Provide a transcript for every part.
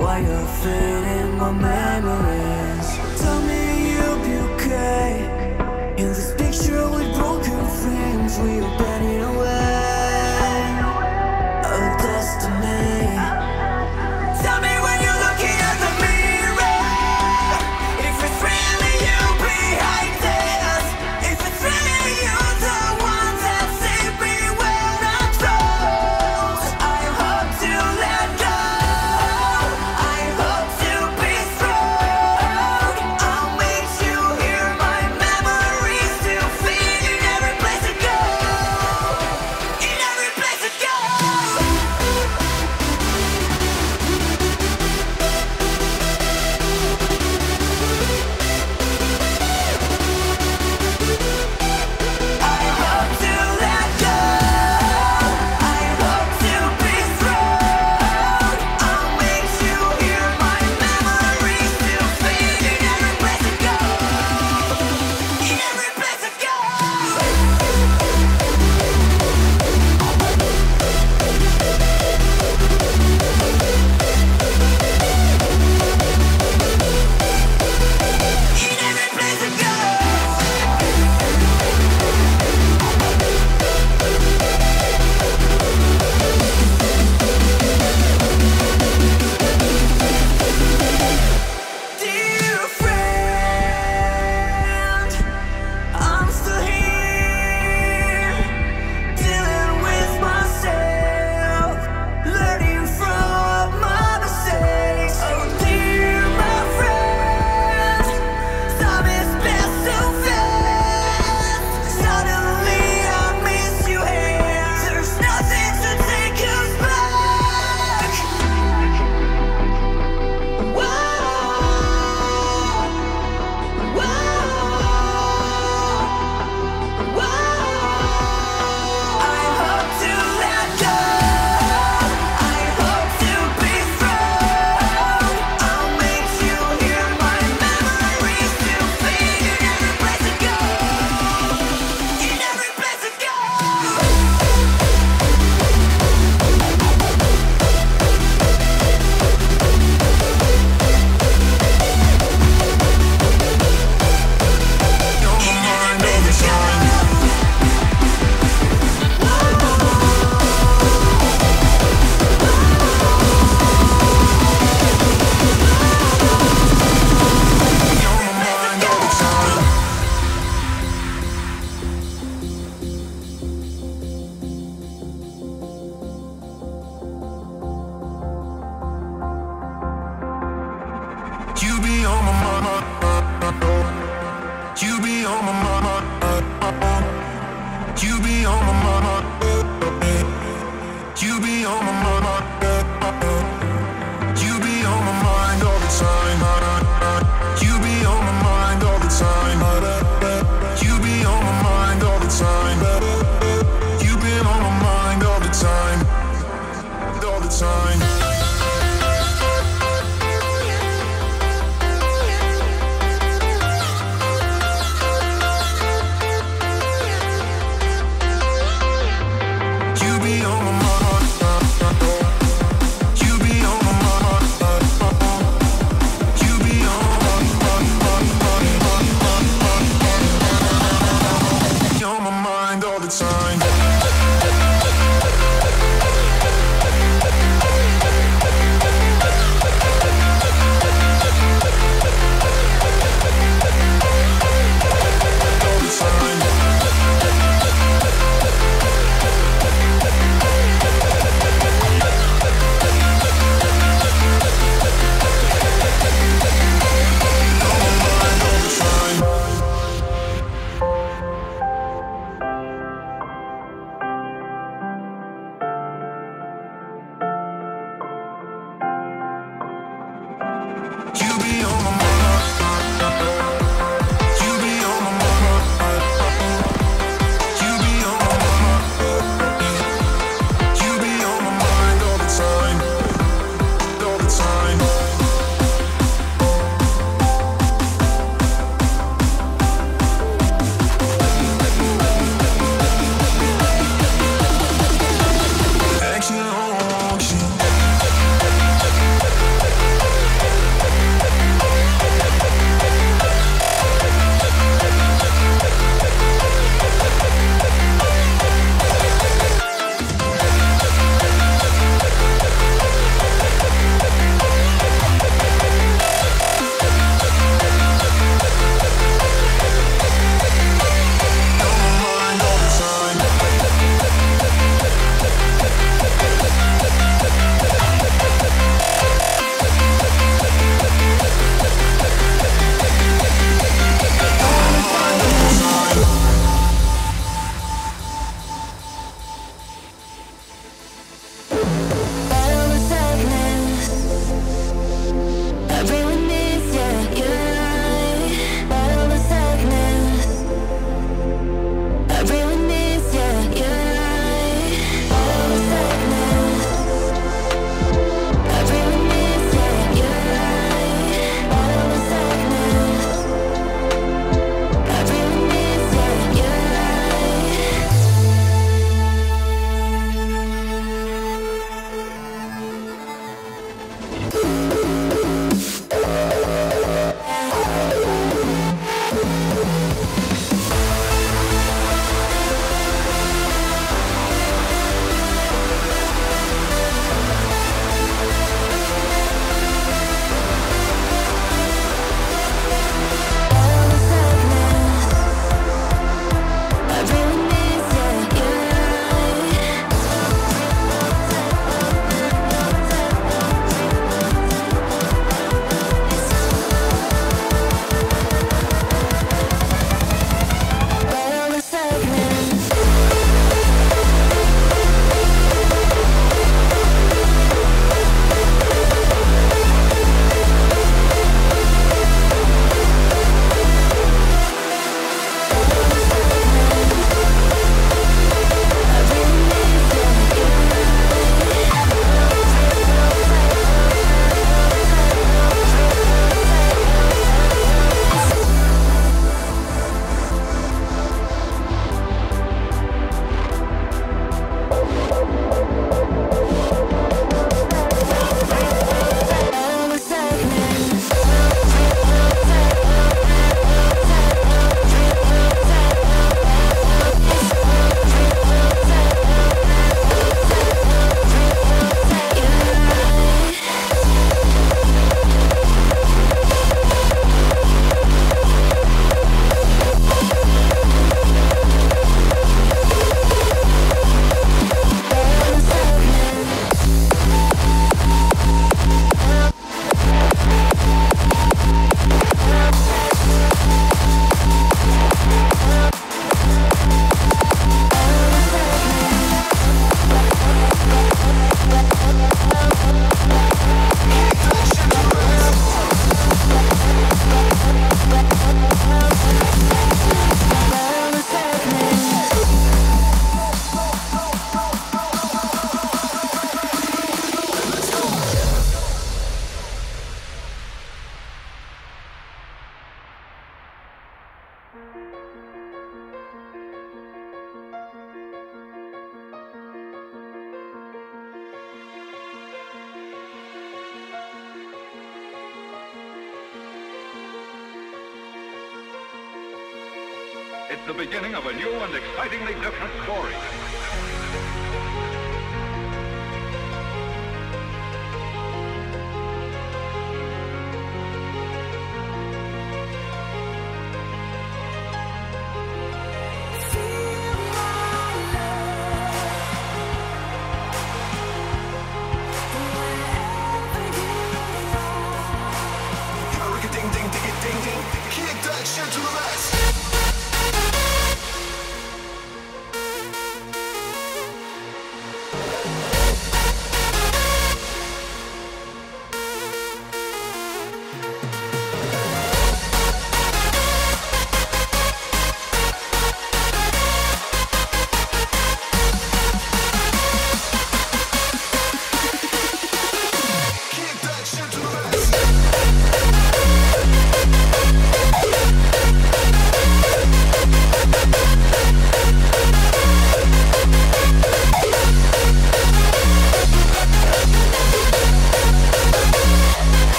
Why you're fading my memory? on my mind.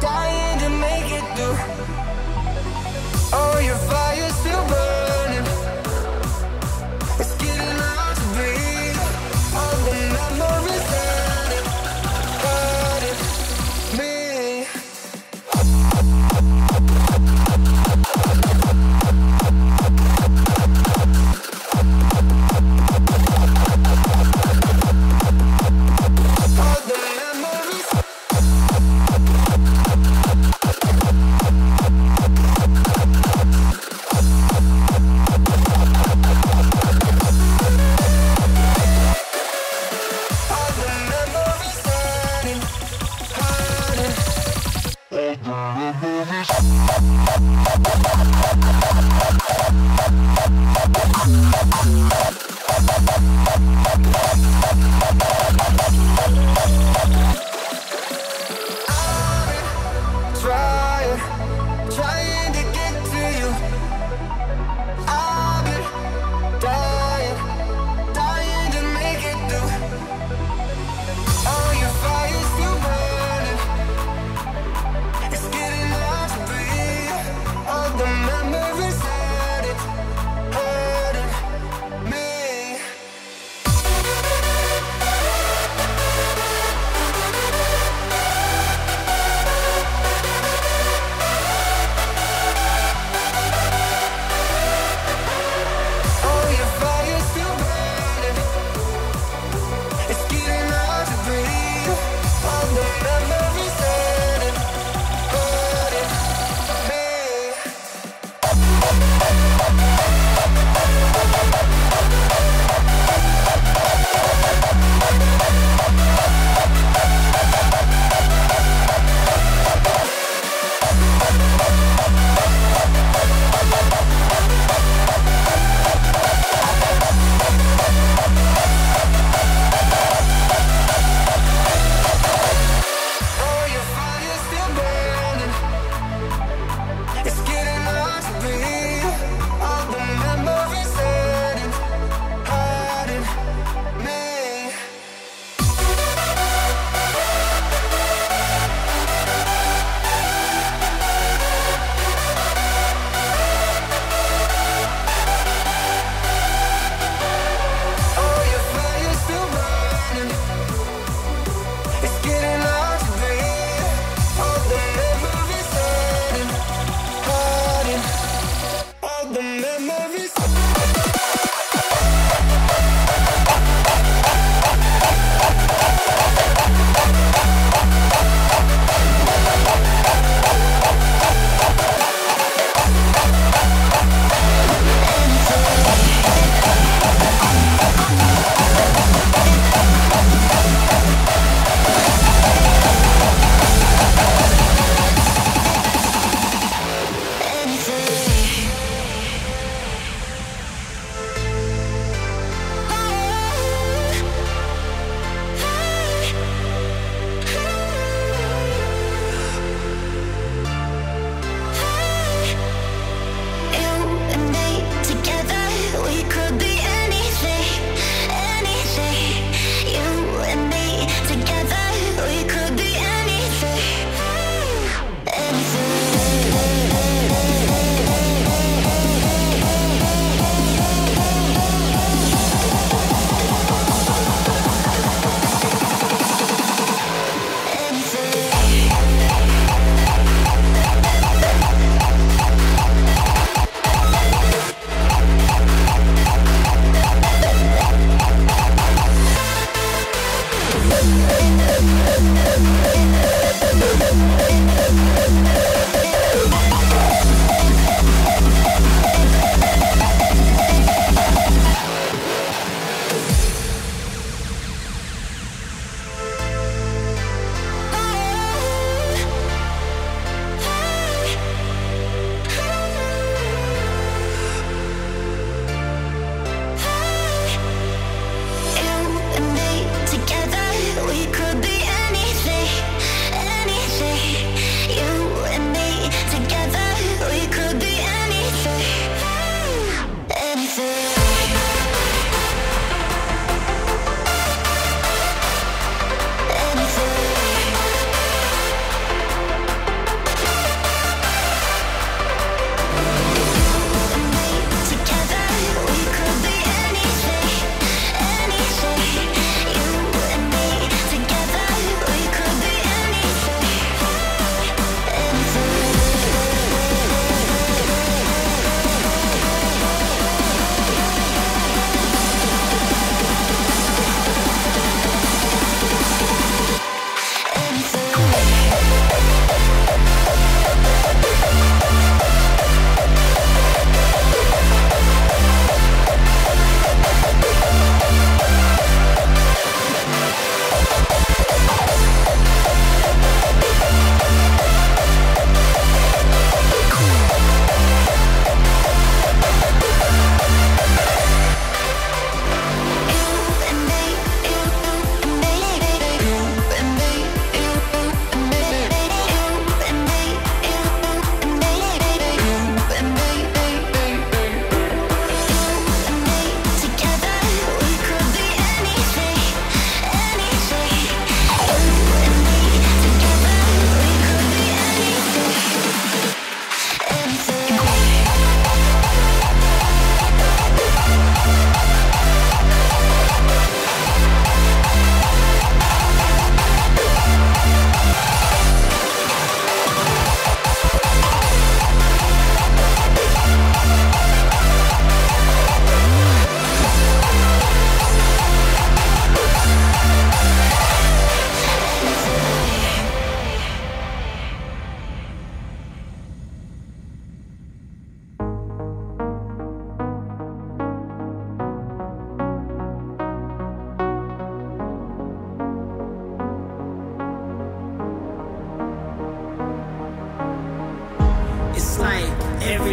dying to make it through. trying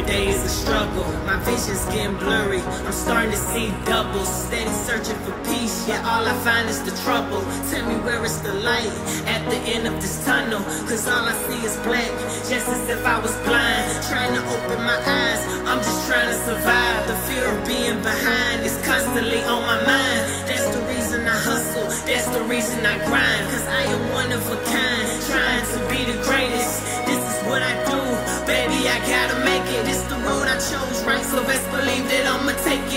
day is a struggle. My vision's getting blurry. I'm starting to see doubles. Steady searching for peace, yeah, all I find is the trouble. Tell me where is the light at the end of this tunnel. Cause all I see is black, just as if I was blind. Trying to open my eyes, I'm just trying to survive. The fear of being behind is constantly on my mind. That's the reason I hustle, that's the reason I grind. Cause I am one of a kind, trying to be the greatest. This is what I do, baby, I gotta chose, right? So best believe that I'ma take it.